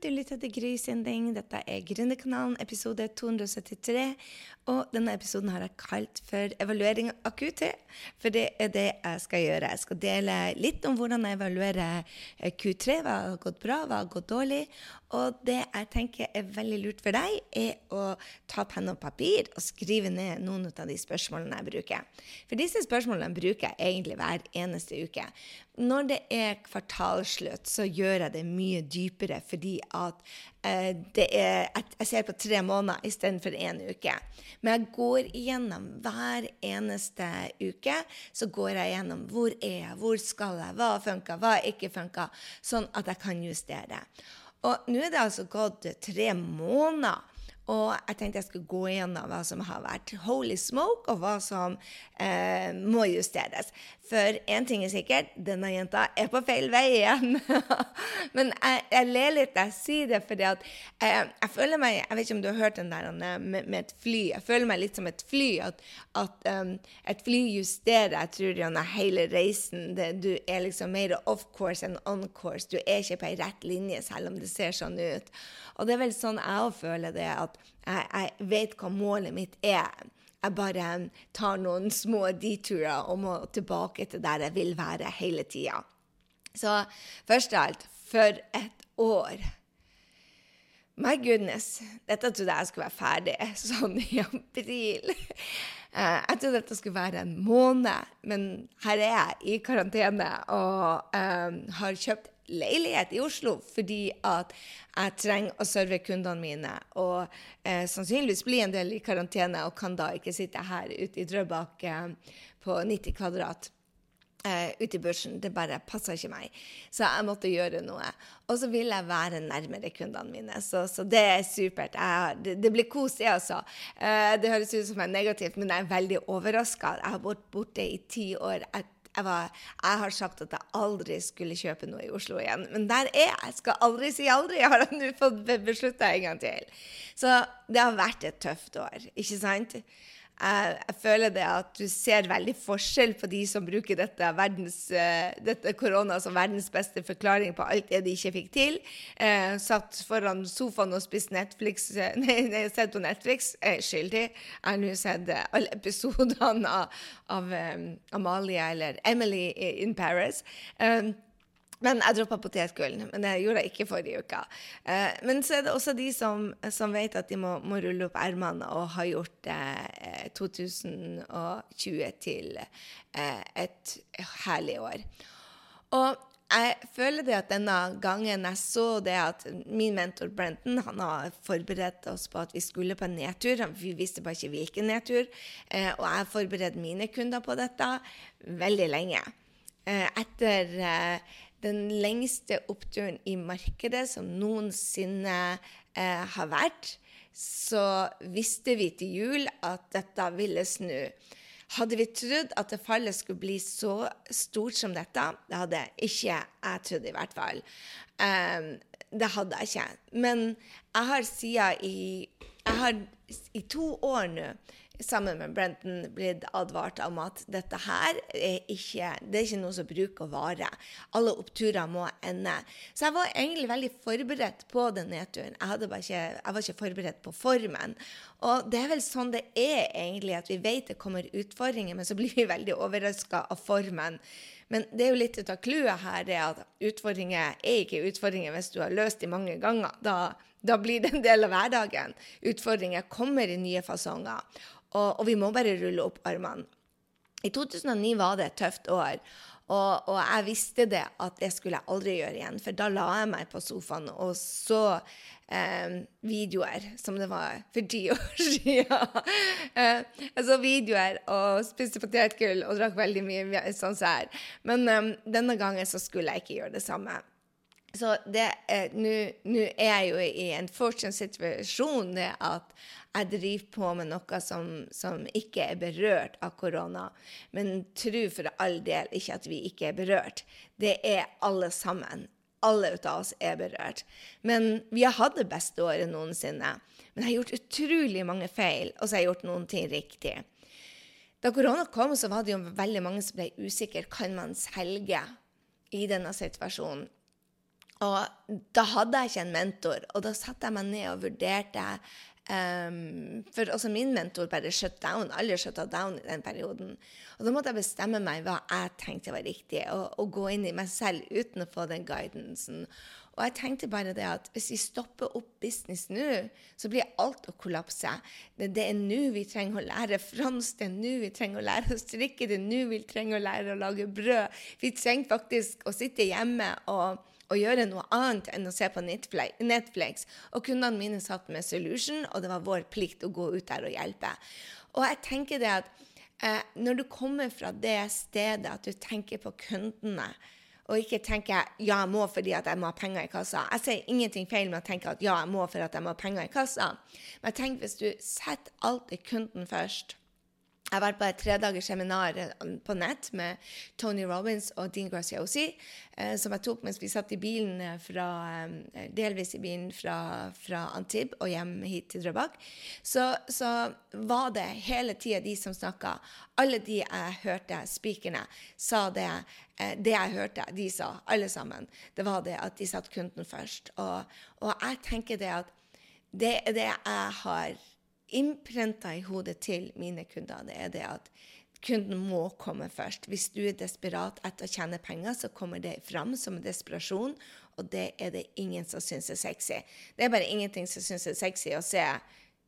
du lytter til Gry Sinding. Dette er Gründerkanalen, episode 273. Og denne episoden har jeg kalt for evaluering av QT, for det er det jeg skal gjøre. Jeg skal dele litt om hvordan jeg evaluerer eh, Q3, hva har gått bra, hva har gått dårlig. Og det jeg tenker er veldig lurt for deg, er å ta penn og papir og skrive ned noen av de spørsmålene jeg bruker. For disse spørsmålene bruker jeg egentlig hver eneste uke. Når det er kvartalslutt, så gjør jeg det mye dypere fordi at eh, er Jeg ser på tre måneder istedenfor én uke. Men jeg går igjennom hver eneste uke. Så går jeg igjennom hvor er jeg, hvor skal jeg, hva funka, hva ikke funka, sånn at jeg kan justere. Og nå er det altså gått tre måneder og jeg tenkte jeg skulle gå gjennom hva som har vært holy smoke, og hva som eh, må justeres. For én ting er sikkert, denne jenta er på feil vei igjen. Men jeg, jeg ler litt jeg sier det, fordi at eh, jeg føler meg Jeg vet ikke om du har hørt den der med, med, et fly. Jeg føler meg litt som et fly. At, at um, et fly justerer jeg tror gjennom hele reisen. Det, du er liksom mer off course enn on course. Du er ikke på ei rett linje, selv om det ser sånn ut. Og det er vel sånn jeg òg føler det. at jeg, jeg vet hva målet mitt er. Jeg bare tar noen små deturer og må tilbake til der jeg vil være hele tida. Så først av alt, for et år. My goodness. Dette trodde jeg skulle være ferdig sånn i april. Eh, jeg trodde dette skulle være en måned, men her er jeg i karantene og um, har kjøpt leilighet i Oslo fordi at jeg trenger å serve kundene mine og eh, sannsynligvis bli en del i karantene og kan da ikke sitte her ute i Drøbak eh, på 90 kvadrat. Uh, ute i børsen. Det bare passer ikke meg. Så jeg måtte gjøre noe. Og så vil jeg være nærmere kundene mine. Så, så det er supert. Jeg, det, det, blir kos, det altså. Uh, det høres ut som jeg er negativt, men jeg er veldig overraska. Jeg har vært borte i ti år. Jeg jeg, var, jeg, har sagt at jeg aldri skulle kjøpe noe i Oslo igjen. Men der er jeg. Jeg skal aldri si aldri. Jeg har nå fått beslutta en gang til. Så det har vært et tøft år, ikke sant? Jeg, jeg, føler det at du ser veldig forskjell på de som bruker dette, verdens, uh, dette korona som verdens beste forklaring på alt det de ikke fikk til. Eh, satt foran sofaen og spist Netflix, uh, nei, nei, sett på Netflix. Er skyldig. Jeg har nå sett alle episodene av, av um, Amalie eller Emily in Paris. Um, men jeg droppa potetgullen, Men det gjorde jeg ikke forrige uke. Eh, men så er det også de som, som vet at de må, må rulle opp ermene og har gjort eh, 2020 til eh, et herlig år. Og jeg føler det at denne gangen jeg så det at min mentor Brenton han har forberedt oss på at vi skulle på en nedtur. Vi visste bare ikke hvilken nedtur. Eh, og jeg har forberedt mine kunder på dette veldig lenge. Eh, etter eh, den lengste oppturen i markedet som noensinne eh, har vært, så visste vi til jul at dette ville snu. Hadde vi trodd at det fallet skulle bli så stort som dette, det hadde ikke jeg trodd, i hvert fall. Um, det hadde jeg ikke. Men jeg har siden i Jeg har i to år nå sammen med Brenton blitt advart om at dette her er ikke, det er ikke noe som bruker å vare. Alle oppturer må ende. Så jeg var egentlig veldig forberedt på den nedturen. Jeg, ikke, jeg var ikke forberedt på formen. Og det er vel sånn det er egentlig, at vi vet det kommer utfordringer, men så blir vi veldig overraska av formen. Men det er jo litt av clouet her, er at utfordringer er ikke utfordringer hvis du har løst dem mange ganger. Da, da blir det en del av hverdagen. Utfordringer kommer i nye fasonger. Og, og, vi må bare rulle opp armene. I 2009 var det et tøft år. Og, og, jeg visste det at det skulle jeg aldri gjøre igjen. For da la jeg meg på sofaen og så eh, videoer som det var for ti år siden. eh, jeg så videoer og spiste potetgull og drakk veldig mye sånn som her. Men eh, denne gangen så skulle jeg ikke gjøre det samme. Så nå er jeg jo i en fortsatt situasjon at jeg driver på med noe som, som, ikke er berørt av korona. Men tro for all del ikke at vi ikke er berørt. Det er alle sammen. Alle av oss er berørt. Men vi har hatt det beste året noensinne. Men jeg har gjort utrolig mange feil, og så har jeg gjort noen ting riktig. Da korona kom, så var det jo veldig mange som ble usikre. Kan man selge i denne situasjonen? Og da hadde jeg ikke en mentor, og da satte jeg meg ned og vurderte um, For også min mentor bare shut down. Alle shutta down i den perioden. Og da måtte jeg bestemme meg hva jeg tenkte var riktig, og, og gå inn i meg selv uten å få den guidancen. Og jeg tenkte bare det at hvis vi stopper opp business nå, så blir alt å kollapse. Det, det er nå vi trenger å lære fransk, det er nå vi trenger å lære å strikke, det er nå vi trenger å lære å lage brød. Vi trenger faktisk å sitte hjemme og, og gjøre noe annet enn å se på Netflix. Og kundene mine satt med Solution, og det var vår plikt å gå ut der og hjelpe. Og jeg tenker det at eh, når du kommer fra det stedet at du tenker på kundene, og ikke tenker ja, jeg må fordi at jeg må ha penger i kassa. Jeg sier ingenting feil med å tenke at ja, jeg må fordi jeg må ha penger i kassa. Men tenk hvis du setter alltid kunden først. Jeg vært på et tredagers seminar eh, på nett med Tony Robins og Dean Graciosi, eh, som jeg tok mens vi satt i bilen eh, fra, eh, delvis i bilen fra, fra Antib og hjem hit til Drøbak. Så, så var det hele tida de som snakka. Alle de jeg hørte, speakerne, sa det. Eh, det jeg hørte de sa, alle sammen, det var det at de satte kunden først. Og, og jeg tenker det at det er det jeg har innprenta i hodet til mine kunder, det er det at kunden må komme først. Hvis du er desperat etter å tjene penger, så kommer det fram som en desperasjon, og det er det ingen som syns er sexy. Det er bare ingenting som syns er sexy å se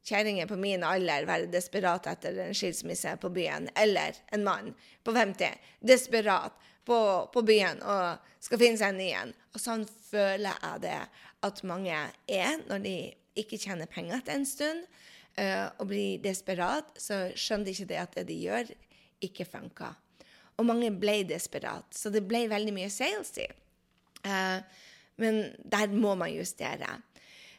kjerringer på min alder være desperat etter en skilsmisse på byen, eller en mann på 50 desperat på, på byen og skal finne seg en ny en. Og sånn føler jeg det at mange er når de ikke tjener penger etter en stund uh, og blir desperat, så skjønner de ikke det at det de gjør, ikke funka. Og mange ble desperat, så det ble veldig mye salesy. Uh, men der må man justere.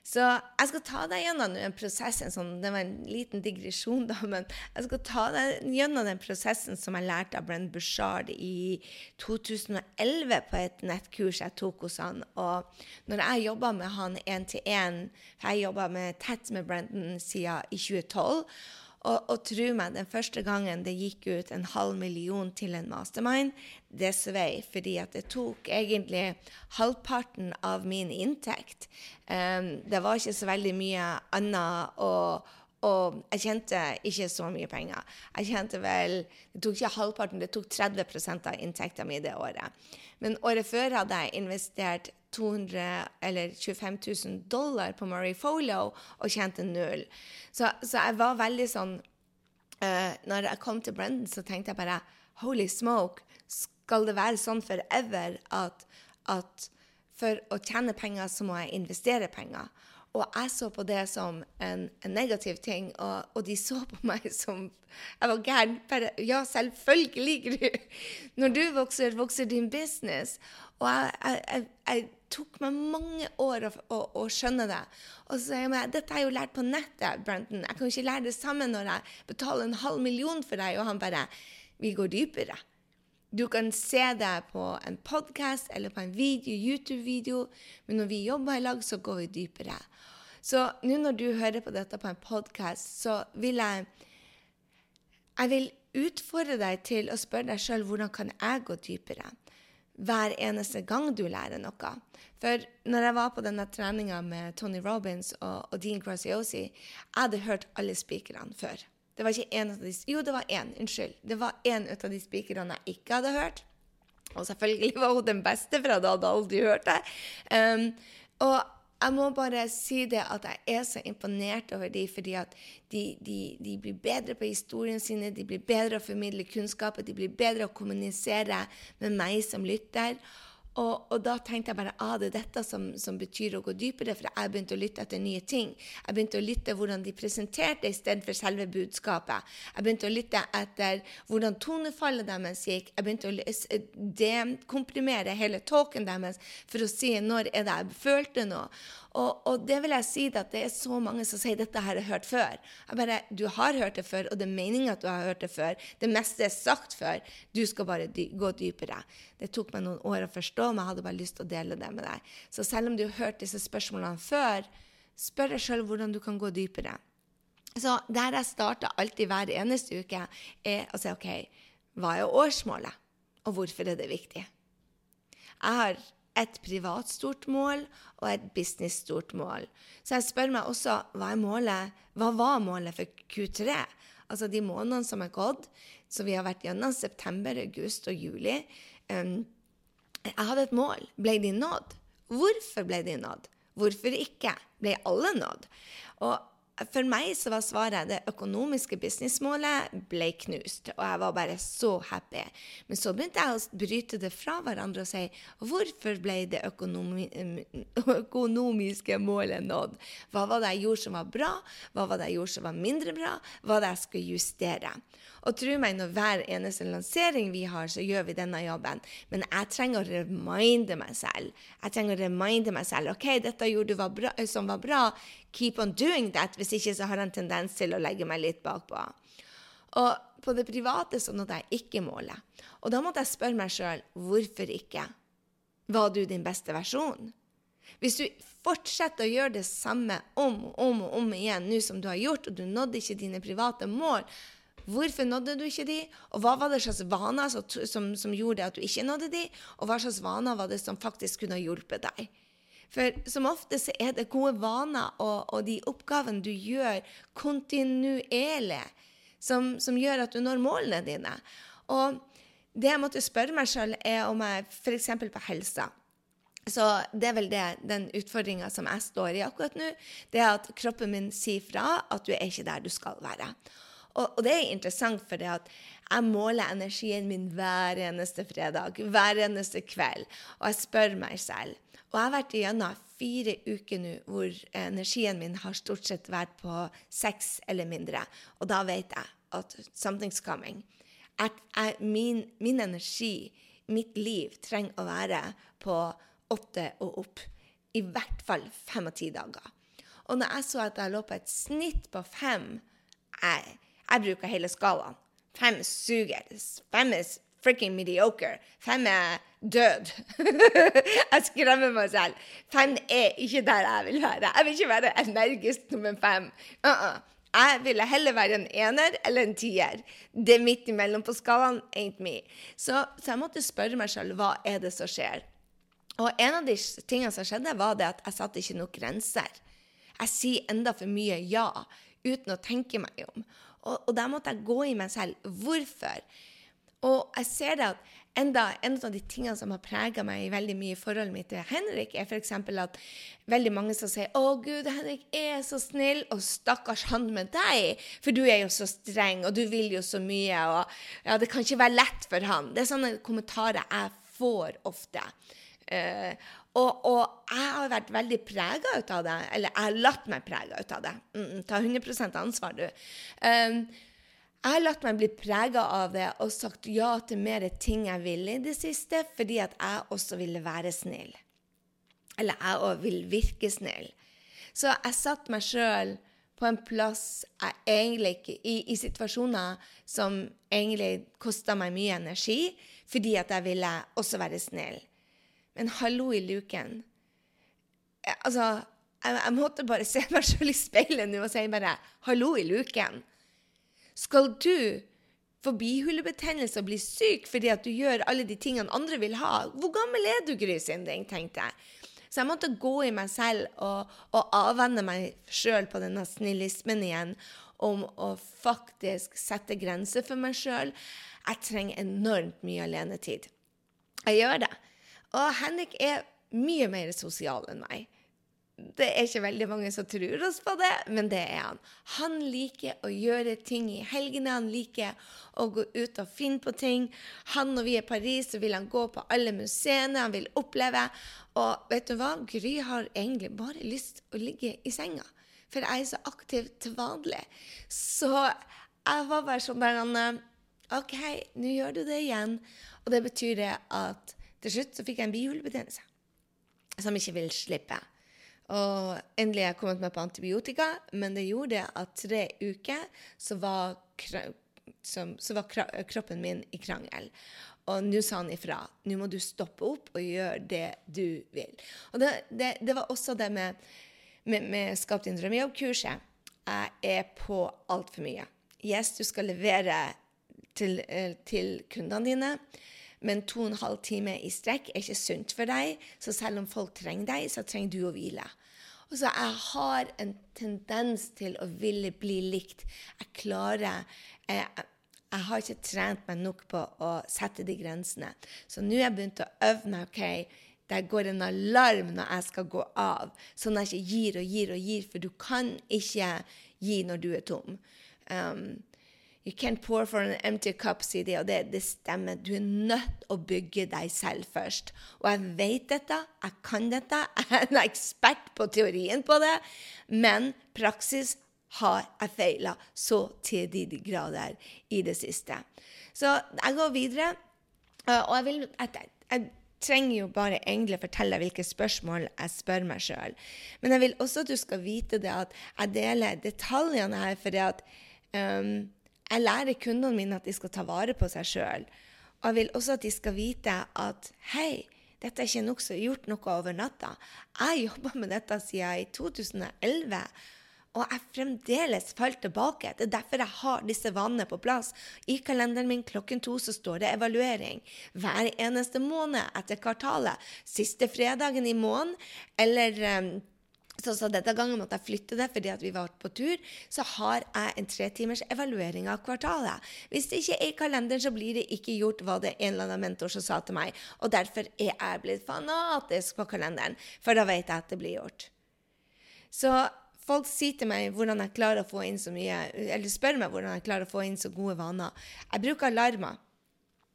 Så jeg skal ta deg gjennom den prosessen. Sånn, det var en liten digresjon, da, men jeg skal ta deg gjennom den prosessen som jeg lærte av Brenn Bushard i 2011 på et nettkurs jeg tok hos han. Og når jeg jobba med han én til én, jeg jobba tett med Brendan siden i 2012 og, og tro meg, den første gangen det gikk ut en halv million til en mastermind, det vei, fordi at det tok egentlig halvparten av min inntekt. Um, det var ikke så veldig mye annet å og jeg tjente ikke så mye penger. Jeg tjente vel, Det tok ikke halvparten, det tok 30% av inntekta mi det året. Men året før hadde jeg investert 200 eller 25 000 dollar på Murray Folio og tjente null. Så, så jeg var veldig sånn uh, Når jeg kom til Brendan, så tenkte jeg bare Holy smoke, skal det være sånn forever at, at for å tjene penger, så må jeg investere penger? Og jeg så på det som en, en negativ ting, og, og, de så på meg som Jeg var gæren. Ja, selvfølgelig! Når du vokser, vokser din business. Og jeg, jeg, jeg, tok meg mange år å, å, å, skjønne det. Og så sier jeg dette har jeg jo lært på nettet, Brenton. Jeg kan jo ikke lære det samme når jeg betaler en halv million for deg. Og han bare Vi går dypere. Du kan se det på en podkast eller på en video, YouTube-video, men når vi jobber i lag, så går vi dypere. Så nå når du hører på dette på en podkast, så vil jeg Jeg vil utfordre deg til å spørre deg sjøl hvordan kan jeg gå dypere hver eneste gang du lærer noe. For når jeg var på denne treninga med Tony Robins og, og Dean Graziosi, jeg hadde hørt alle speakerne før. Det var ikke en av de, Jo, det var én. Unnskyld. Det var én av de spikerne jeg ikke hadde hørt. Og selvfølgelig var hun den beste, for jeg hadde aldri hørt det. Um, og jeg må bare si det at jeg er så imponert over dem, fordi at de, de, de, blir bedre på historien sine, de blir bedre å formidle kunnskap, de blir bedre å kommunisere med meg som lytter. Og, og, da tenkte jeg bare ah, det er dette som, som, betyr å gå dypere, for jeg begynte å lytte etter nye ting. Jeg begynte å lytte hvordan de presenterte istedenfor selve budskapet. Jeg begynte å lytte etter hvordan tonefallet deres gikk. Jeg begynte å dekomprimere hele talken deres for å si når er det jeg følte noe. Og, og, det vil jeg si at det er så mange som sier dette har jeg hørt før. Jeg bare, Du har hørt det før, og det er meninga at du har hørt det før. Det meste er sagt før. Du skal bare dy gå dypere. Det tok meg noen år å forstå, men jeg hadde bare lyst til å dele det med deg. Så selv om du har hørt disse spørsmålene før, spør deg sjøl hvordan du kan gå dypere. Så der jeg starter alltid hver eneste uke, er å si OK, hva er årsmålet, og hvorfor er det viktig? Jeg har et privat stort mål og et business stort mål. Så jeg spør meg også hva, hva var målet for Q3? Altså de månedene som er gått, som vi har vært gjennom september, august og juli. Um, jeg hadde et mål. Ble de nådd? Hvorfor ble de nådd? Hvorfor ikke? Ble alle nådd? Og for meg så var svaret det økonomiske businessmålet ble knust, og jeg var bare så happy. Men så begynte jeg å bryte det fra hverandre og si hvorfor ble det økonomi økonomiske målet nådd? Hva var det jeg gjorde som var bra? Hva var det jeg gjorde som var mindre bra? Hva var det jeg skulle justere? Og tro meg, når hver eneste lansering vi har, så gjør vi denne jobben. Men jeg trenger å reminde meg selv. Jeg trenger å reminde meg selv. OK, dette gjorde du bra, som var bra. Keep on doing that. Hvis ikke så har jeg en tendens til å legge meg litt bakpå. Og på det private så nådde jeg ikke målet. Og da måtte jeg spørre meg sjøl hvorfor ikke? Var du din beste versjon? Hvis du fortsetter å gjøre det samme om og om og om igjen nå som du har gjort, og du nådde ikke dine private mål, Hvorfor nådde du ikke de? Og hva var det slags vaner som, som, gjorde at du ikke nådde de? Og hva slags vaner var det som faktisk kunne hjulpet deg? For som ofte så er det gode vaner og, og de oppgavene du gjør kontinuerlig, som, som, gjør at du når målene dine. Og det jeg måtte spørre meg sjøl, er om jeg f.eks. på helsa så det er vel det, den utfordringa som jeg står i akkurat nå. Det er at kroppen min sier fra at du er ikke der du skal være. Og, og, det er interessant, for det at jeg måler energien min hver eneste fredag, hver eneste kveld. Og jeg spør meg selv. Og jeg har vært igjennom fire uker nå hvor energien min har stort sett vært på seks eller mindre. Og da vet jeg at something's coming. At jeg, min, min energi, mitt liv, trenger å være på åtte og opp. I hvert fall fem og ti dager. Og når jeg så at jeg lå på et snitt på fem jeg, jeg bruker hele skalaen. Fem suger. Fem er frikken mediocre. Fem er død. jeg skremmer meg selv. Fem er ikke der jeg vil være. Jeg vil ikke være energisk nummer fem. Uh -uh. Jeg ville heller være en ener eller en tier. Det er midt imellom på skalaen ain't me. Så, så jeg måtte spørre meg selv hva er det som skjer. Og en av de tingene som skjedde, var det at jeg satte ikke noen grenser. Jeg sier enda for mye ja uten å tenke meg om. Og, og der måtte jeg gå i meg selv. Hvorfor? Og jeg ser det at enda en av de tingene som har prega meg i veldig mye i forholdet mitt til Henrik, er f.eks. at veldig mange som sier 'Å, Gud, Henrik er så snill', og 'stakkars han med deg', for du er jo så streng, og du vil jo så mye, og ja, det kan ikke være lett for han. Det er sånne kommentarer jeg får ofte. Uh, og, og, jeg har vært veldig prega ut av det. Eller jeg har latt meg prege ut av det. Mm, mm ta 100 ansvar, du. Um, jeg har latt meg bli prega av det og sagt ja til mer ting jeg vil i det siste, fordi at jeg også ville være snill. Eller jeg òg vil virke snill. Så jeg satte meg sjøl på en plass jeg egentlig ikke i, i situasjoner som egentlig kosta meg mye energi, fordi at jeg ville også være snill. Men hallo i luken. Jeg, altså, jeg, jeg, måtte bare se meg sjøl i speilet nå og si bare hallo i luken. Skal du få bihulebetennelse og bli syk fordi at du gjør alle de tingene andre vil ha? Hvor gammel er du, Grysynding? tenkte jeg. Så jeg måtte gå i meg selv og, og avvenne meg sjøl på denne snillismen igjen om å faktisk sette grenser for meg sjøl. Jeg trenger enormt mye alenetid. Jeg gjør det. Og Henrik er mye mer sosial enn meg. Det er ikke veldig mange som tror oss på det, men det er han. Han liker å gjøre ting i helgene. Han liker å gå ut og finne på ting. Han Når vi er i Paris, så vil han gå på alle museene, han vil oppleve. Og vet du hva? Gry har egentlig bare lyst å ligge i senga. For jeg er så aktiv til vanlig. Så jeg var bare sånn bare han, OK, nå gjør du det igjen. Og det betyr det at til slutt så fikk jeg en bihulebetennelse som ikke vil slippe. Og endelig har jeg kommet meg på antibiotika, men det gjorde at tre uker så var, som, så var kroppen min i krangel. Og nå sa han ifra. Nå må du stoppe opp og gjøre det du vil. Og det, det, det var også det med, med, med Skap din drømmejobb-kurset. Jeg er på altfor mye. Yes, du skal levere til, eh, til kundene dine. Men to og en halv time i strekk er ikke sunt for deg. Så selv om folk trenger deg, så trenger du å hvile. Og så jeg har en tendens til å ville bli likt. Jeg klarer jeg, jeg har ikke trent meg nok på å sette de grensene. Så nå har jeg begynt å øve meg. ok, Der går en alarm når jeg skal gå av, sånn at jeg ikke gir og gir og gir. For du kan ikke gi når du er tom. Um, You can't pour for an empty cup, sier de, og det, det, stemmer. Du er nødt å bygge deg selv først. Og jeg vet dette, jeg kan dette, jeg er en ekspert på teorien på det, men praksis har jeg feila så til de grader i det siste. Så jeg går videre, og jeg vil jeg, jeg trenger jo bare egentlig fortelle deg hvilke spørsmål jeg spør meg sjøl. Men jeg vil også at du skal vite det at jeg deler detaljene her, for det at um, jeg lærer kundene mine at de skal ta vare på seg sjøl. Og jeg vil også at de skal vite at hei, dette er ikke er gjort noe over natta. Jeg jobba med dette siden i 2011. Og jeg fremdeles faller tilbake. Det er derfor jeg har disse vanene på plass. I kalenderen min klokken to så står det evaluering. Hver eneste måned etter kvartalet. Siste fredagen i måneden eller um, så, denne gangen måtte jeg flytte det fordi vi var på tur. Så har jeg en tre timers evaluering av kvartalet. Hvis det ikke er i kalenderen, så blir det ikke gjort, var det en eller annen mentor som sa til meg. Og derfor er jeg blitt fanatisk på kalenderen, for da vet jeg at det blir gjort. Så folk sier til meg hvordan jeg klarer å få inn så mye, eller spør meg hvordan jeg klarer å få inn så gode vaner. Jeg bruker alarmer.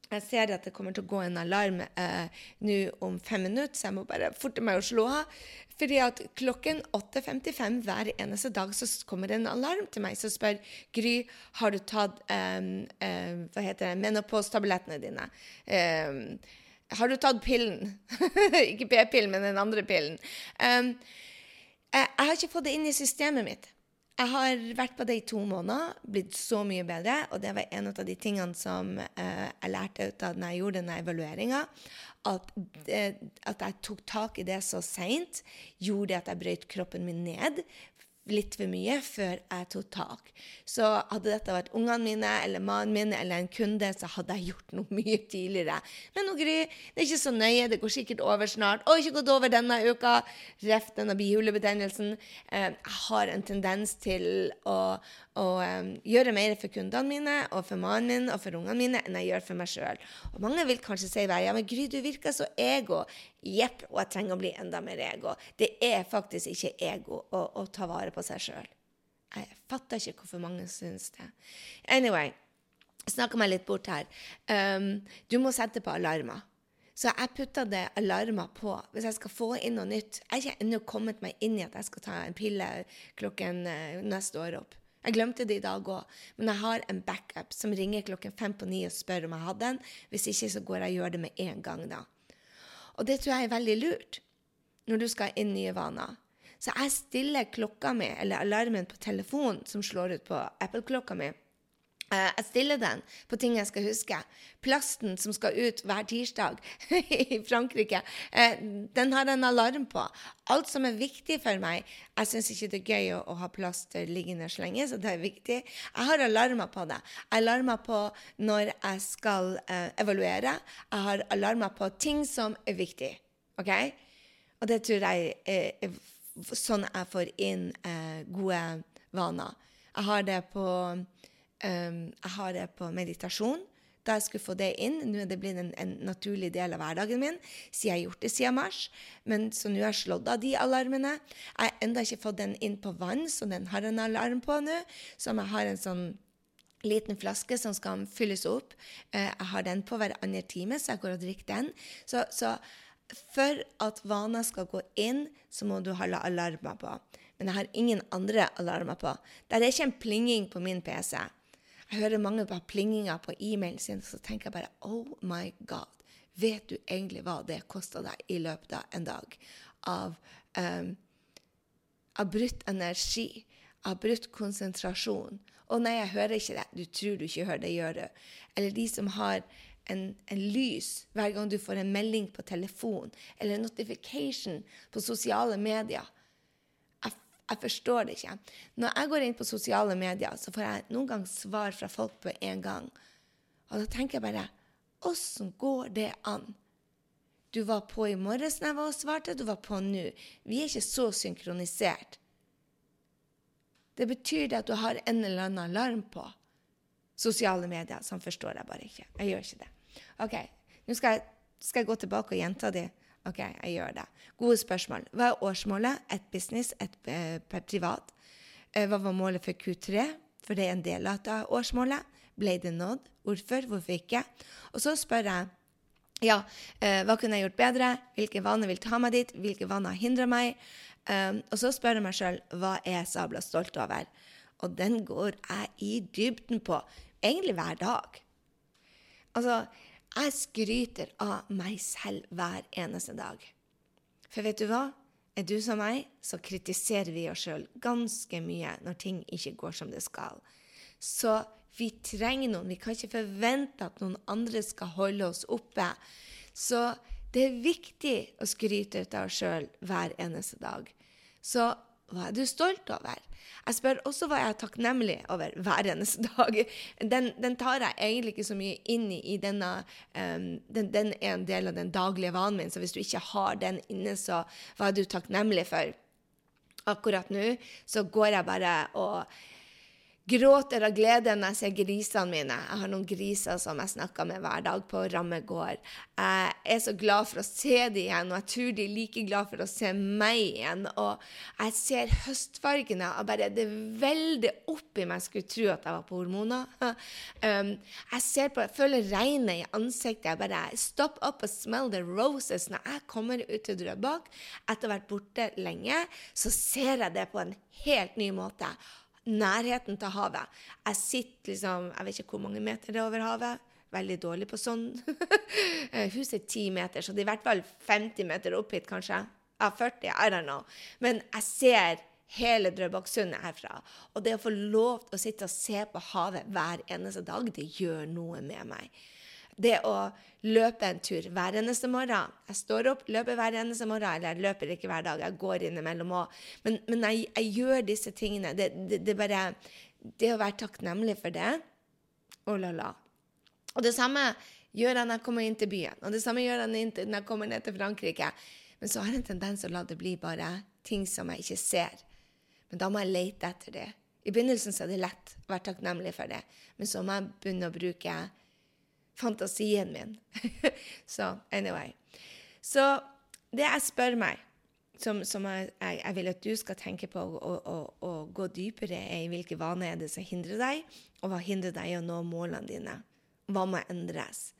Jeg ser at det kommer til å gå en alarm eh, nå om fem minutter, så jeg må bare forte meg å slå av. Fordi at klokken 8.55 hver eneste dag så kommer det en alarm til meg som spør Gry, har du tatt eh, eh, hva heter det, menopause-tablettene dine. Eh, har du tatt pillen? ikke p-pillen, men den andre pillen. jeg, jeg har ikke fått det inn i systemet mitt. Jeg har vært på det i to måneder, blitt så mye bedre. Og det var en av de tingene som eh, jeg lærte ut av når jeg gjorde denne evalueringa. At, at, jeg tok tak i det så seint, gjorde at jeg brøt kroppen min ned litt for mye før jeg tok tak. Så hadde dette vært ungene mine eller mannen min eller en kunde, så hadde jeg gjort noe mye tidligere. Men nå, Gry, det er ikke så nøye. Det går sikkert over snart. Og ikke gått over denne uka. Ref denne bihulebetennelsen. Eh, jeg har en tendens til å, å um, gjøre mer for kundene mine og for mannen min og for ungene mine enn jeg gjør for meg sjøl. Og mange vil kanskje si ja, men Gry, du virker så ego. Jepp, og jeg trenger å bli enda mer ego. Det er faktisk ikke ego å, å ta vare på seg sjøl. Jeg fatter ikke hvorfor mange syns det. Anyway, snakker meg litt bort her. Um, du må sette på alarmer. Så jeg putta det alarmer på hvis jeg skal få inn noe nytt. Jeg har ikke ennå kommet meg inn i at jeg skal ta en pille klokken uh, neste år opp. Jeg glemte det i dag òg, men jeg har en backup som ringer klokken fem på ni og spør om jeg hadde den. Hvis ikke, så går jeg og gjør det med en gang, da. Og det tror jeg er veldig lurt når du skal inn nye vaner. Så jeg stiller klokka mi, eller alarmen på telefonen som slår ut på Apple-klokka mi. Eh, jeg stiller den på ting jeg skal huske. Plasten som skal ut hver tirsdag i Frankrike, eh, den har en alarm på. Alt som er viktig for meg Jeg syns ikke det er gøy å, å ha plast liggende så lenge, så det er viktig. Jeg har alarmer på det. Jeg alarmer på når jeg skal uh, evaluere. Jeg har alarmer på ting som er viktig. OK? Og det tror jeg er, er sånn jeg får inn uh, gode vaner. Jeg har det på Um, jeg har det på meditasjon. Da jeg skulle få det inn. Nå er det blitt en, en naturlig del av hverdagen min, siden jeg har gjort det siden mars. Men Så nå har jeg slått av de alarmene. Jeg har ennå ikke fått den inn på vann, så den har en alarm på nå. Som jeg har en sånn liten flaske som skal fylles opp. Uh, jeg har den på hver andre time, så jeg går og drikker den. Så, så for at vaner skal gå inn, så må du ha alarmer på. Men jeg har ingen andre alarmer på. Det er ikke en plinging på min PC. Jeg hører mange bare plinginger på e-mailen sin, så tenker jeg bare Oh my God. Vet du egentlig hva det kosta deg i løpet av en dag? Av, um, av brutt energi, av brutt konsentrasjon. Å nei, jeg hører ikke det. Du tror du ikke hører det, gjør du. Eller de som har en, en, lys hver gang du får en melding på telefon, eller en notification på sosiale medier. Jeg forstår det ikke. Når jeg går inn på sosiale medier, så får jeg noen ganger svar fra folk på en gang. Og da tenker jeg bare Åssen går det an? Du var på i morges når jeg var og svarte, du var på nå. Vi er ikke så synkronisert. Det betyr det at du har en eller annen alarm på. Sosiale medier. Sånn forstår jeg bare ikke. Jeg gjør ikke det. OK, nå skal jeg, skal jeg gå tilbake og gjenta det. OK, jeg gjør det. Gode spørsmål. Hva er årsmålet? Et business, et per privat? Eh, hva var målet for Q3? For det er en del av årsmålet. Ble det nådd? Hvorfor? Hvorfor ikke? Og så spør jeg ja, eh, hva kunne jeg gjort bedre? Hvilke vaner vil ta meg dit? Hvilke vaner hindrer meg? Og så spør jeg meg sjøl hva er jeg sabla stolt over? Og den går jeg i dybden på, egentlig hver dag. Altså, jeg skryter av meg selv hver eneste dag. For vet du hva? Er du som meg, så kritiserer vi oss sjøl ganske mye når ting ikke går som det skal. Så vi trenger noen. Vi kan ikke forvente at noen andre skal holde oss oppe. Så det er viktig å skryte ut av oss sjøl hver eneste dag. Så hva er du stolt over? Jeg spør også hva jeg er takknemlig over hver eneste dag. Den, den tar jeg egentlig ikke så mye inn i, i denne um, den, den, er en del av den daglige vanen min, så hvis du ikke har den inne, så hva er du takknemlig for? Akkurat nå så går jeg bare og gråter av glede når jeg ser grisene mine. Jeg har noen griser som jeg snakker med hver dag på Ramme gård. Jeg er så glad for å se dem igjen, og jeg tror de er like glad for å se meg igjen. Og jeg ser høstfargene, og bare det veldig opp i meg. Skulle tro at jeg var på hormoner. Um, jeg ser på, jeg føler regnet i ansiktet. Jeg bare Stop up and smell the roses. Når jeg kommer ut til Drøbak etter å ha vært borte lenge, så ser jeg det på en helt ny måte nærheten til havet. Jeg sitter liksom Jeg vet ikke hvor mange meter det er over havet. Veldig dårlig på sånn. Huset er ti meter, så det er i hvert fall 50 meter opp hit, kanskje. Ja, 40. I don't know. Men jeg ser hele Drøbaksundet herfra. Og det å få lov til å sitte og se på havet hver eneste dag, det gjør noe med meg det å løpe en tur hver eneste morgen Jeg står opp, løper hver eneste morgen, eller jeg løper ikke hver dag, jeg går innimellom òg. Men, men jeg, jeg, gjør disse tingene. Det, det, det, bare Det å være takknemlig for det Oh la la. Og det samme gjør jeg når jeg kommer inn til byen, og det samme gjør jeg når jeg kommer ned til Frankrike. Men så har jeg en tendens å la det bli bare ting som jeg ikke ser. Men da må jeg lete etter det. I begynnelsen så er det lett å være takknemlig for det, men så må jeg begynne å bruke fantasien min. så anyway. Så det jeg spør meg, som, som jeg, jeg, vil at du skal tenke på og, gå dypere er i hvilke vaner er det som hindrer deg, og hva hindrer deg i å nå målene dine? Hva må endres?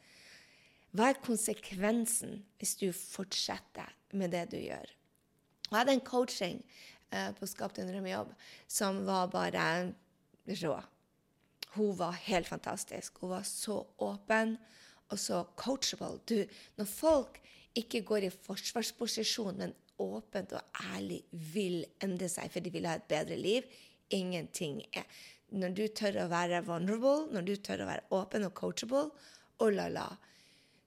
Hva er konsekvensen hvis du fortsetter med det du gjør? Jeg hadde en coaching uh, på Skap din drømmejobb som var bare rå. Hun var helt fantastisk. Hun var så åpen og så coachable. Du, når folk ikke går i forsvarsposisjon, men åpent og ærlig vil endre seg for de vil ha et bedre liv Ingenting er Når du tør å være vulnerable, når du tør å være åpen og coachable, oh la la.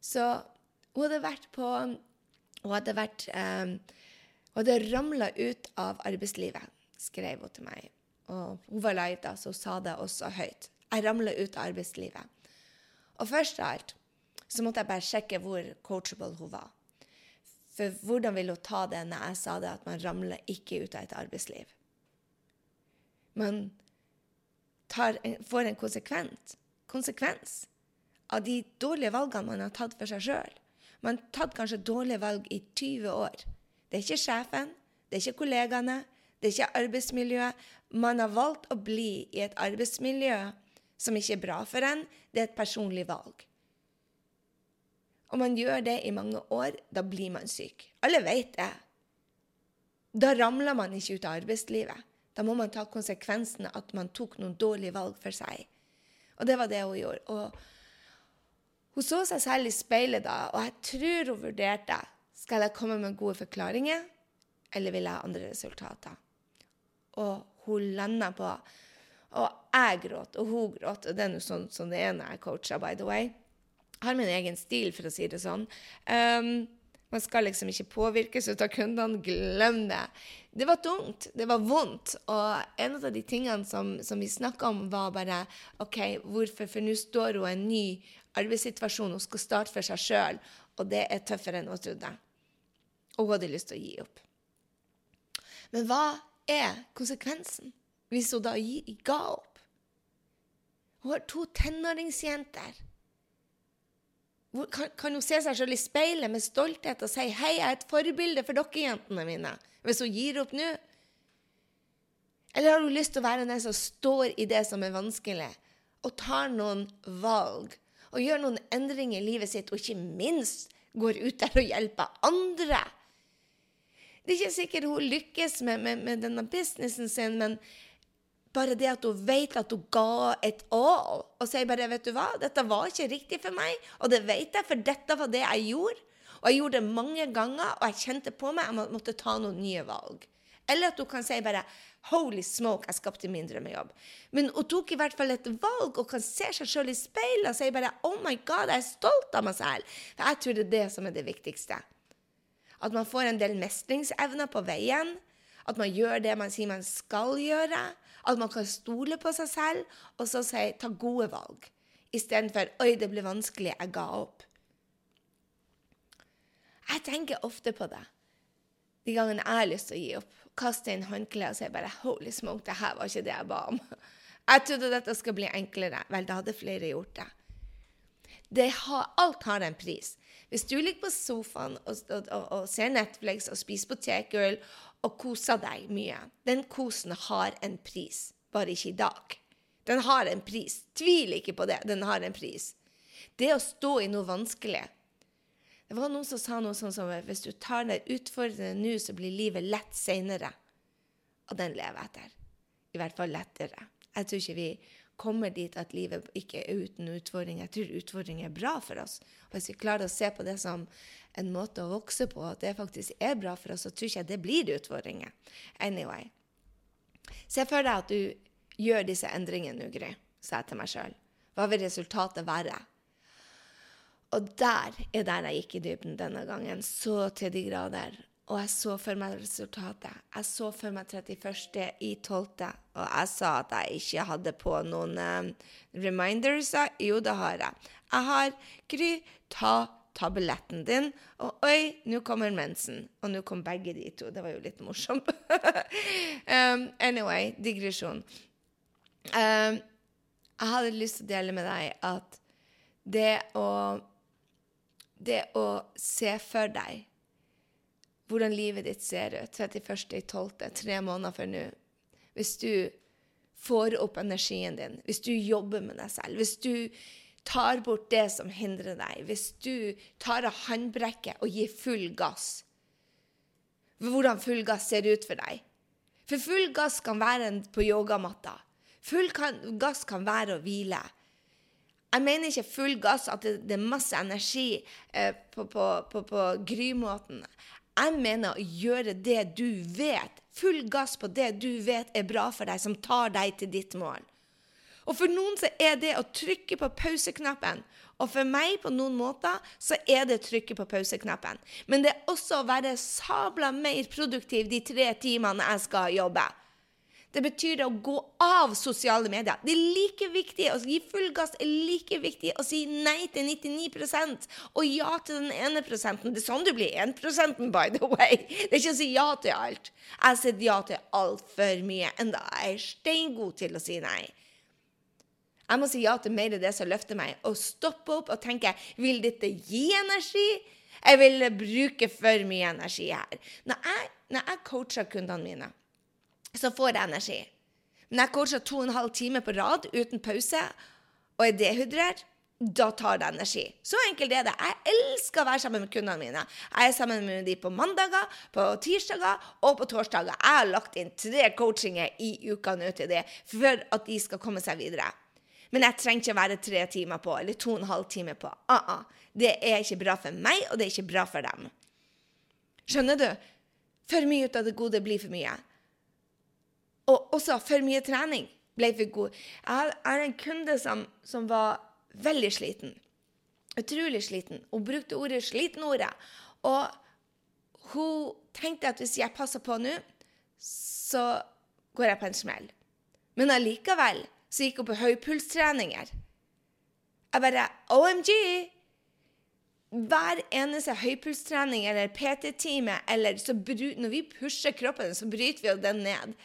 Så hun hadde vært på Hun hadde vært um, Hun hadde ramla ut av arbeidslivet, skrev hun til meg. Og hun var lei så hun sa det også høyt. Jeg ramla ut av arbeidslivet. Og først av alt så måtte jeg bare sjekke hvor coachable hun var. For hvordan ville hun ta det når jeg sa det at man ramler ikke ut av et arbeidsliv? Man en, får en konsekvent, konsekvens av de dårlige valgene man har tatt for seg sjøl. Man har tatt kanskje dårlige valg i 20 år. Det er ikke sjefen, det er ikke kollegaene, det er ikke arbeidsmiljøet. Man har valgt å bli i et arbeidsmiljø som ikke er bra for en. Det er et personlig valg. Om man gjør det i mange år, da blir man syk. Alle vet det. Da ramler man ikke ut av arbeidslivet. Da må man ta konsekvensen av at man tok noen dårlige valg for seg. Og det var det hun gjorde. Og hun så seg selv i speilet da, og jeg tror hun vurderte skal jeg komme med gode forklaringer, eller vil jeg ha andre resultater og hun landa på Og jeg gråt, og hun gråt. Og det er nå sånn som det er når jeg coacher, by the way. Jeg har min egen stil, for å si det sånn. Um, man skal liksom ikke påvirkes av kundene. Glem det. Det var tungt. Det var vondt. Og en av de tingene som, som vi snakka om, var bare OK, hvorfor? For nå står hun i en ny arbeidssituasjon. Hun skal starte for seg sjøl, og det er tøffere enn hun trodde. Og hun hadde lyst til å gi opp. Men hva er konsekvensen hvis hun da ga opp? Hun har to tenåringsjenter. Kan, kan, hun se seg selv i speilet med stolthet og si 'Hei, jeg er et forbilde for dere jentene mine', hvis hun gir opp nå? Eller har hun lyst til å være den som står i det som er vanskelig, og tar noen valg, og gjør noen endringer i livet sitt, og ikke minst går ut der og hjelper andre? Det er ikke sikkert hun lykkes med, med, med denne businessen sin, men bare det at hun vet at hun ga et all, og sier bare 'Vet du hva, dette var ikke riktig for meg', og det vet jeg, for dette var det jeg gjorde. Og jeg gjorde det mange ganger, og jeg kjente på meg jeg måtte ta noen nye valg. Eller at hun kan si bare 'Holy smoke, jeg skapte min drømmejobb'. Men hun tok i hvert fall et valg og kan se seg sjøl i speilet og si bare 'Oh my God, jeg er stolt av meg selv'. For jeg tror det er det som er det viktigste. At man får en del mestringsevner på veien. At man gjør det man sier man skal gjøre. At man kan stole på seg selv og så si ta gode valg. Istedenfor 'oi, det ble vanskelig, jeg ga opp'. Jeg tenker ofte på det de gangene jeg har lyst til å gi opp. Kaste inn håndkleet og si bare 'holy smoke, det her var ikke det jeg ba om'. Jeg trodde dette skulle bli enklere. Vel, da hadde flere gjort det. det har, alt har en pris. Hvis du ligger på sofaen og, og, og, og ser Netflix og spiser potetgull og koser deg mye. Den kosen har en pris, bare ikke i dag. Den har en pris. Tvil ikke på det. Den har en pris. Det å stå i noe vanskelig Det var noen som sa noe sånn som hvis du tar det utfordrende nå, så blir livet lett seinere. Og den lever etter. I hvert fall lettere. Jeg tror ikke vi kommer dit at livet ikke er uten utfordringer. Jeg tror utfordringer er bra for oss. Og hvis vi klarer å se på det som en måte å vokse på, at det faktisk er bra for oss, så tror ikke jeg det blir utfordringer. Anyway. Se for deg at du gjør disse endringene nå, Gry, sa jeg til meg sjøl. Hva vil resultatet være? Og der er der jeg gikk i dybden denne gangen, så til de grader. Og jeg så for meg resultatet. Jeg så for meg 31. i 12., og jeg sa at jeg ikke hadde på noen eh, reminders. Jo, det har jeg. Jeg har Gry, ta tabletten din. Og oi, nå kommer mensen. Og nå kom begge de to. Det var jo litt morsomt. um, anyway, digresjon. Um, jeg hadde lyst til å dele med deg at det å Det å se for deg hvordan livet ditt ser ut 31.12., tre måneder før nå Hvis du får opp energien din, hvis du jobber med deg selv, hvis du tar bort det som hindrer deg, hvis du tar av håndbrekket og gir full gass Hvordan full gass ser ut for deg. For full gass kan være på yogamatta. Full kan, gass kan være å hvile. Jeg mener ikke full gass at det, det er masse energi eh, på, på, på, på grymåten. Jeg mener å gjøre det du vet. Full gass på det du vet er bra for deg, som tar deg til ditt mål. Og for noen så er det å trykke på pauseknappen. Og for meg, på noen måter, så er det trykke på pauseknappen. Men det er også å være sabla mer produktiv de tre timene jeg skal jobbe. Det betyr å gå av sosiale medier. Det er like viktig å gi full gass er like viktig å si nei til 99% og ja til den ene prosenten. Det er sånn du blir 1% by the way. Det er ikke å si ja til alt. Jeg har sett ja til altfor mye, enda jeg er steingod til å si nei. Jeg må si ja til mer av det som løfter meg, og stoppe opp og tenke vil dette gi energi? Jeg vil bruke for mye energi her. Når jeg, når jeg coacher kundene mine, så får jeg energi. Når jeg coacher to og en halv time på rad uten pause og er dehydrert, da tar det energi. Så enkelt er det. Jeg elsker å være sammen med kundene mine. Jeg er sammen med dem på mandager, på tirsdager og på torsdager. Jeg har lagt inn tre coachinger i uka nå til det for at de skal komme seg videre. Men jeg trenger ikke å være tre timer på, eller to og en halv time på. Uh -uh. Det er ikke bra for meg, og det er ikke bra for dem. Skjønner du? For mye ut av det gode blir for mye. Og også for mye trening ble for god. Jeg har en kunde som, som var veldig sliten. Utrolig sliten. Hun brukte ordet 'sliten'-ordet. Og hun tenkte at hvis jeg passer på nå, så går jeg på en smell. Men allikevel så gikk hun på høypulstreninger. Jeg bare OMG! Hver eneste høypulstrening eller PT-time eller så bru, Når vi pusher kroppen, så bryter vi den ned.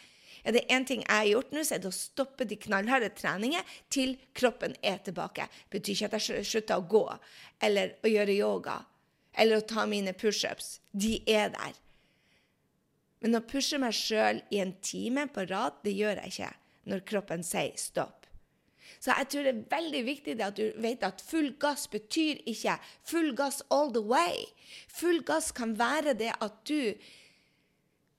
Er det én ting jeg har gjort nå, så er det å stoppe de knallharde treningene til kroppen er tilbake. Det betyr ikke at jeg slutter å gå eller å gjøre yoga eller å ta mine pushups. De er der. Men å pushe meg sjøl i en time på rad, det gjør jeg ikke når kroppen sier stopp. Så jeg tror det er veldig viktig at du vet at full gass betyr ikke full gass all the way. Full gass kan være det at du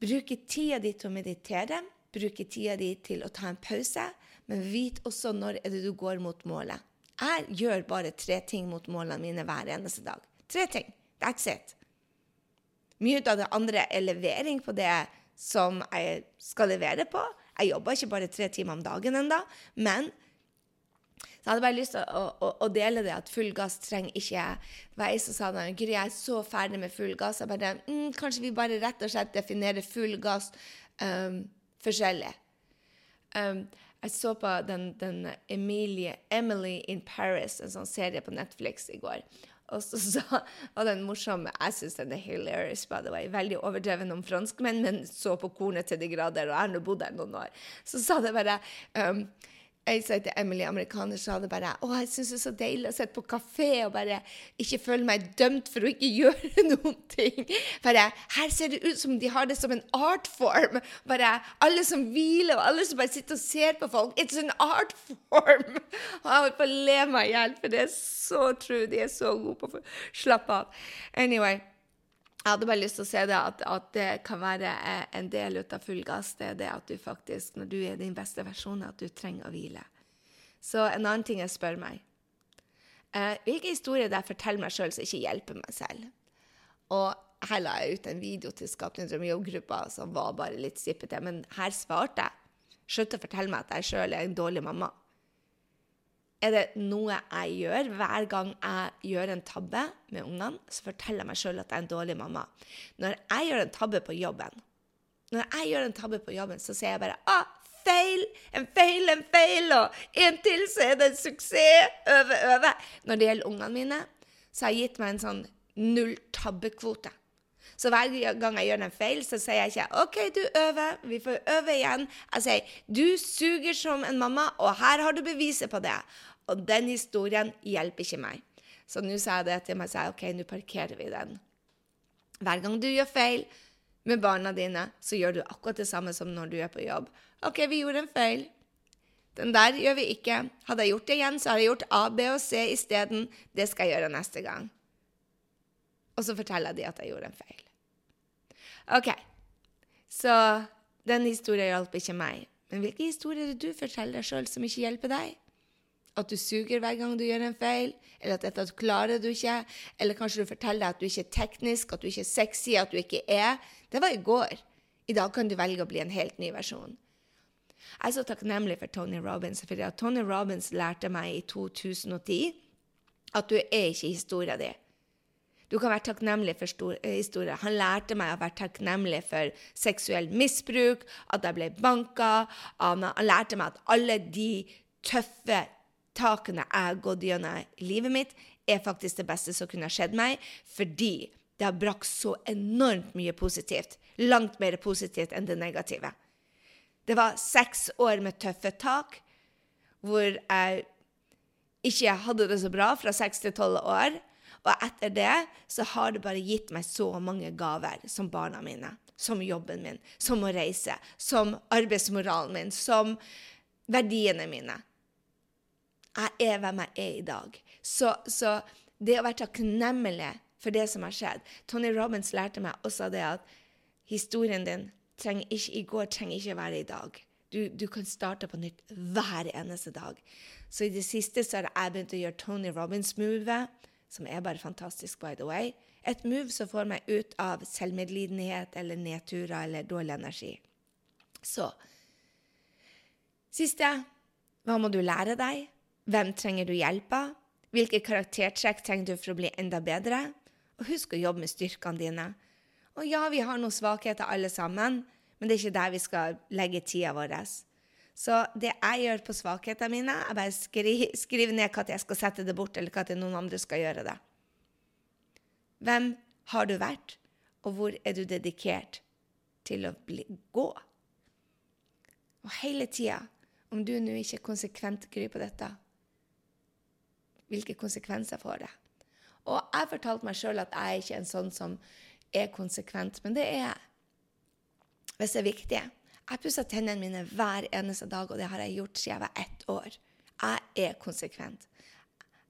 bruker tida di til å meditere, bruker tida di til å ta en pause, men vit også når er det du går mot målet. Jeg gjør bare tre ting mot målene mine hver eneste dag. Tre ting. That's it. Mye av det andre er levering på det som jeg skal levere på. Jeg jobber ikke bare tre timer om dagen ennå, men så jeg hadde bare lyst til å, å, å dele det at full gass trenger ikke Det var sa da, Gry, jeg er så ferdig med full gass. Jeg bare, mm, kanskje vi bare rett og slett definerer full gass um, forskjellig. Um, jeg så på den, den Emilie, Emily in Paris, en sånn serie på Netflix i går. Og så sa, var det en Jeg syns den er hilarious, by the way. Veldig overdreven om franskmenn, men så på kornet til de grader. Og jeg har nå bodd der noen år. Så sa det bare um, jeg sa til Emily, amerikaner, sa det bare Å, jeg syns det er så deilig å sitte på kafé og bare ikke føle meg dømt for å ikke gjøre noen ting. Bare Her ser det ut som de har det som en artform. Bare alle som hviler, og alle som bare sitter og ser på folk. It's an art form! Og jeg holdt på å le meg i hjel, for det er så true. De er så gode på å slappe av. Anyway. Jeg hadde bare lyst til å si det at, at, det kan være eh, en del av full gass. Det er det at du faktisk, når du er din beste versjon, at du trenger å hvile. Så en annen ting jeg spør meg eh, Hvilke historier der forteller meg sjøl som ikke hjelper meg selv? Og her la jeg ut en video til Skapende drømmejobb-gruppa som var bare litt sippete, men her svarte jeg. Slutt å fortelle meg at jeg sjøl er en dårlig mamma. Er det noe jeg gjør hver gang jeg gjør en tabbe med ungene, så forteller jeg meg sjøl at jeg er en dårlig mamma. Når jeg gjør en tabbe på jobben, når jeg gjør en tabbe på jobben, så sier jeg bare ah, feil, en feil, en feil, og en til, så er det en suksess. Øve, øve. Når det gjelder ungene mine, så har jeg gitt meg en sånn null tabbekvote. Så hver gang jeg gjør en feil, så sier jeg ikke OK, du øver, vi får øve igjen. Jeg sier du suger som en mamma, og her har du beviset på det. Og den historien hjelper ikke meg. Så nå sa jeg det til meg selv, OK, nå parkerer vi den. Hver gang du gjør feil med barna dine, så gjør du akkurat det samme som når du er på jobb. OK, vi gjorde en feil. Den der gjør vi ikke. Hadde jeg gjort det igjen, så hadde jeg gjort A, B og C isteden. Det skal jeg gjøre neste gang. Og så forteller de at jeg gjorde en feil. OK. Så den historien hjalp ikke meg. Men hvilke historier er det du forteller deg sjøl som ikke hjelper deg? At du suger hver gang du gjør en feil, eller at dette klarer du ikke, eller kanskje du forteller deg at du ikke er teknisk, at du ikke er sexy, at du ikke er. Det var i går. I dag kan du velge å bli en helt ny versjon. Jeg er så takknemlig for Tony Robins, for Tony Robins lærte meg i 2010 at du er ikke historia di. Du kan være takknemlig for stor, historier. Han lærte meg å være takknemlig for seksuell misbruk, at jeg ble banka. Han lærte meg at alle de tøffe takene jeg har gått gjennom i livet mitt, er faktisk det beste som kunne skjedd meg, fordi det har brakt så enormt mye positivt. Langt mer positivt enn det negative. Det var seks år med tøffe tak, hvor jeg ikke hadde det så bra fra seks til tolv år. Og etter det så har det bare gitt meg så mange gaver, som barna mine, som jobben min, som å reise, som arbeidsmoralen min, som verdiene mine. Jeg er hvem jeg er i dag. Så, så det å være takknemlig for det som har skjedd Tony Robins lærte meg også det at historien din trenger ikke, i går trenger ikke være i dag. Du, du, kan starte på nytt hver eneste dag. Så i det siste så har jeg begynt å gjøre Tony Robins-move, som er bare fantastisk, by the way. Et move som får meg ut av selvmedlidenhet eller nedturer eller dårlig energi. Så Siste hva må du lære deg? Hvem trenger du hjelp av? Hvilke karaktertrekk trenger du for å bli enda bedre? Og husk å jobbe med styrkene dine. Og ja, vi har noen svakheter alle sammen, men det er ikke der vi skal legge tida vår. Så det jeg gjør på svakhetene mine, er bare skri, skrive ned når jeg skal sette det bort, eller når noen andre skal gjøre det. Hvem har du vært, og hvor er du dedikert til å bli, gå? Og hele tida, om du nå ikke konsekvent gryr på dette, hvilke konsekvenser får det? Og jeg fortalte meg sjøl at jeg er ikke en sånn som er konsekvent, men det er jeg. Hvis det er viktig. Jeg pusser tennene mine hver eneste dag, og det har jeg gjort siden jeg var ett år. Jeg er konsekvent.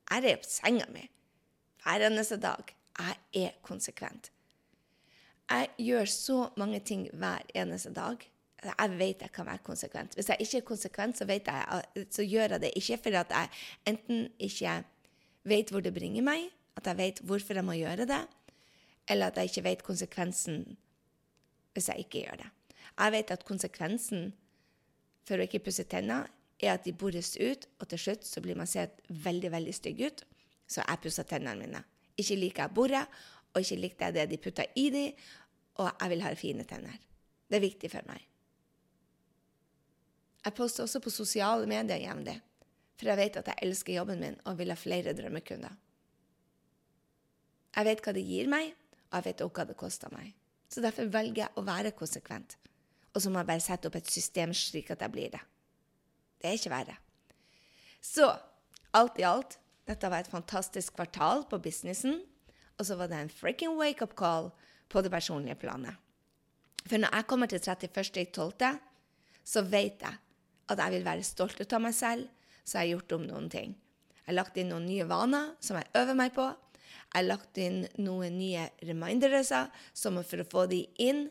Jeg på senga mi hver eneste dag. Jeg er konsekvent. Jeg gjør så mange ting hver eneste dag. Jeg vet jeg kan være konsekvent. Hvis jeg ikke er konsekvent, så, jeg, så gjør jeg det ikke fordi at jeg enten ikke vet hvor det bringer meg, at jeg vet hvorfor jeg må gjøre det, eller at jeg ikke vet konsekvensen hvis jeg ikke gjør det. Jeg vet at konsekvensen for å ikke pusse tenner er at de bores ut, og til slutt så blir man sett veldig veldig stygg ut. Så jeg pusser tennene mine. Ikke liker jeg boret, og ikke likte jeg det de putta i de, og jeg vil ha fine tenner. Det er viktig for meg. Jeg poster også på sosiale medier jevnlig, for jeg vet at jeg elsker jobben min og vil ha flere drømmekunder. Jeg vet hva det gir meg, og jeg vet også hva det koster meg. Så derfor velger jeg å være konsekvent. Og så må jeg bare sette opp et system slik at jeg blir det. Det er ikke verre. Så alt i alt, dette var et fantastisk kvartal på businessen. Og så var det en freaking wake-up call på det personlige planet. For når jeg kommer til 31.12., så vet jeg at jeg vil være stolt av meg selv, så jeg har gjort om noen ting. Jeg har lagt inn noen nye vaner som jeg øver meg på. Jeg har lagt inn noen nye reminderøser for å få de inn.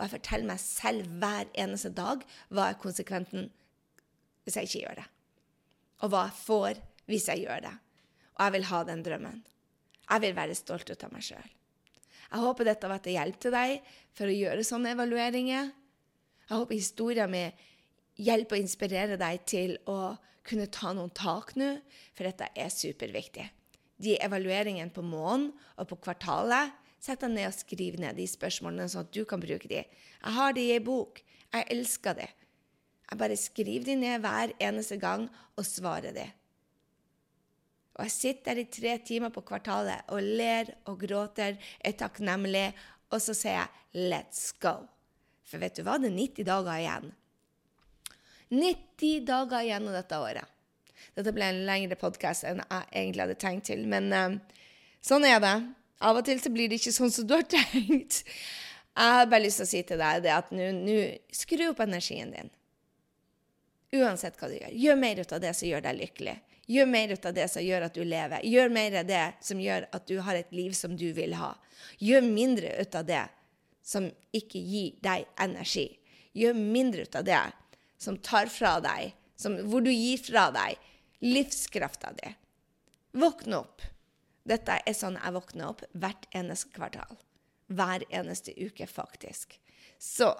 Og jeg forteller meg selv hver eneste dag hva er konsekventen hvis jeg ikke gjør det. Og hva jeg får hvis jeg gjør det. Og jeg vil ha den drømmen. Jeg vil være stolt ut av meg sjøl. Jeg håper dette har vært til hjelp til deg for å gjøre sånne evalueringer. Jeg håper historien min hjelper og inspirerer deg til å kunne ta noen tak nå, for dette er superviktig. De evalueringene på måneden og på kvartalet, sett deg ned og skriv ned de spørsmålene, sånn at du kan bruke de. Jeg har de i ei bok. Jeg elsker det. Jeg bare skriver de ned hver eneste gang og svarer de. Og jeg sitter der i tre timer på kvartalet og ler og gråter, er takknemlig, og så sier jeg 'let's go'. For vet du hva, det er 90 dager igjen. 90 dager igjen av dette året. Dette ble en lengre podkast enn jeg egentlig hadde tenkt til, men uh, sånn er det. Av og til så blir det ikke sånn som du har tenkt. Jeg har bare lyst til å si til deg det at nå skru opp energien din. Uansett hva du gjør. Gjør mer ut av det som gjør deg lykkelig. Gjør mer ut av det som gjør at du lever. Gjør mer av det som gjør at du har et liv som du vil ha. Gjør mindre ut av det som ikke gir deg energi. Gjør mindre ut av det som tar fra deg, som, hvor du gir fra deg livskrafta di. Våkne opp. Dette er sånn jeg våkner opp hvert eneste kvartal. Hver eneste uke, faktisk. Så.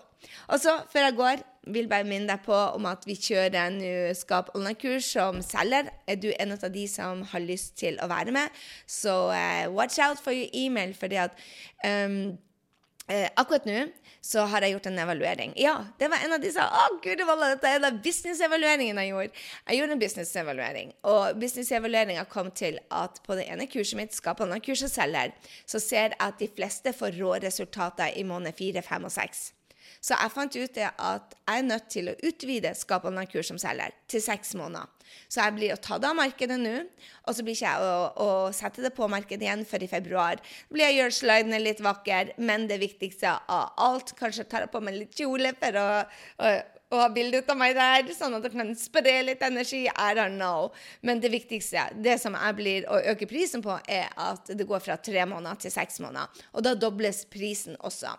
Og så, før jeg går, vil bare minne deg på om at vi kjører en Skap online-kurs som selger. Er du en av de som har lyst til å være med, så uh, watch out for your email, fordi at um, uh, akkurat nå så har jeg gjort en evaluering. Ja, det var en av de som sa å gud, dette er en av business-evalueringene jeg gjorde. Jeg gjorde en business-evaluering, og business-evalueringa kom til at på det ene kurset mitt, Skap online-kurset selger, så ser jeg at de fleste får rå resultater i måned fire, fem og seks. Så jeg fant ut det at jeg er nødt til å utvide Skap online-kurs som selger til seks måneder. Så jeg blir å ta det av markedet nå, og så blir ikke jeg å, å, sette det på markedet igjen før i februar. Da blir jeg gjøre slidene litt vakre, men det viktigste av alt Kanskje tar jeg på meg litt kjole for å, å og ha bilde av meg der, sånn at det kan spre litt energi. I don't know. Men det viktigste, det som jeg blir å øke prisen på, er at det går fra tre måneder til seks måneder. Og da dobles prisen også.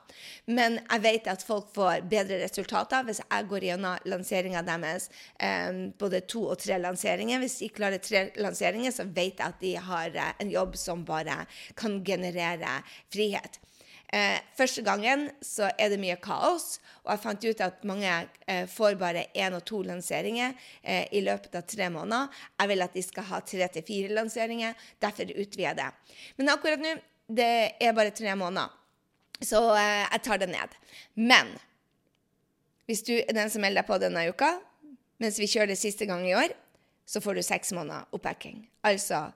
Men jeg vet at folk får bedre resultater hvis jeg går gjennom lanseringa deres, um, både to og tre lanseringer. Hvis de klarer tre lanseringer, så vet jeg at de har eh, en jobb som bare kan generere frihet. Eh, første gangen så er det mye kaos, og jeg fant ut at mange eh, får bare én og to lanseringer eh, i løpet av tre måneder. Jeg vil at de skal ha tre til fire lanseringer, derfor utvider jeg det. Men akkurat nå det er bare tre måneder, så eh, jeg tar det ned. Men hvis du er den som melder deg på denne uka, mens vi kjører det siste gang i år, så får du seks måneder oppbacking. Altså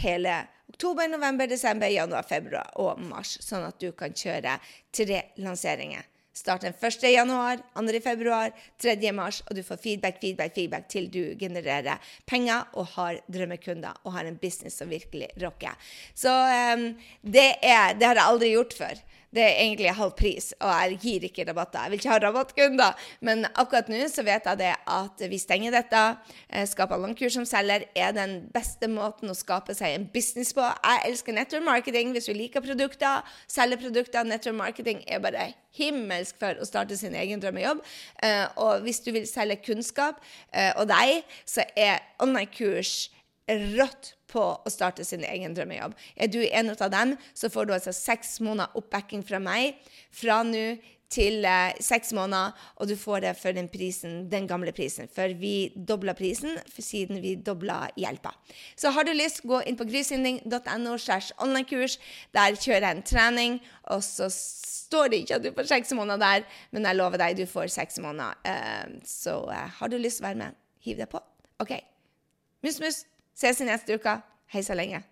hele oktober, november, desember, januar, februar og mars. Sånn at du kan kjøre tre lanseringer. Start den 1. januar, 2. februar, 3. mars, og du får feedback, feedback, feedback til du genererer penger og har drømmekunder og har en business som virkelig rocker. Så um, det, er, det har jeg aldri gjort før. Det er egentlig halv pris, og jeg gir ikke rabatter. Jeg vil ikke ha rabattkunder, men akkurat nå så vet jeg det at vi stenger dette. Eh, Skape Langkurs som selger er den beste måten å skape seg en business på. Jeg elsker network marketing. Hvis du liker produkter, selger produkter, network marketing er bare himmelsk for å starte sin egen drømmejobb. Eh, og hvis du vil selge kunnskap eh, og deg, så er online-kurs rått på å starte sin egen drømmejobb. Er du en av dem, så får du altså seks måneder oppbacking fra meg fra nå til eh, seks måneder, og du får det for den prisen, den gamle prisen. For vi dobla prisen siden vi dobla hjelpa. Så har du lyst, gå inn på grysynding.no slash onlinekurs. Der kjører jeg en trening, og så står det ikke at du får seks måneder der, men jeg lover deg, du får seks måneder. Eh, så eh, har du lyst til å være med, hiv deg på. OK. Mus, mus. Ses i neste uke. Hei så lenge.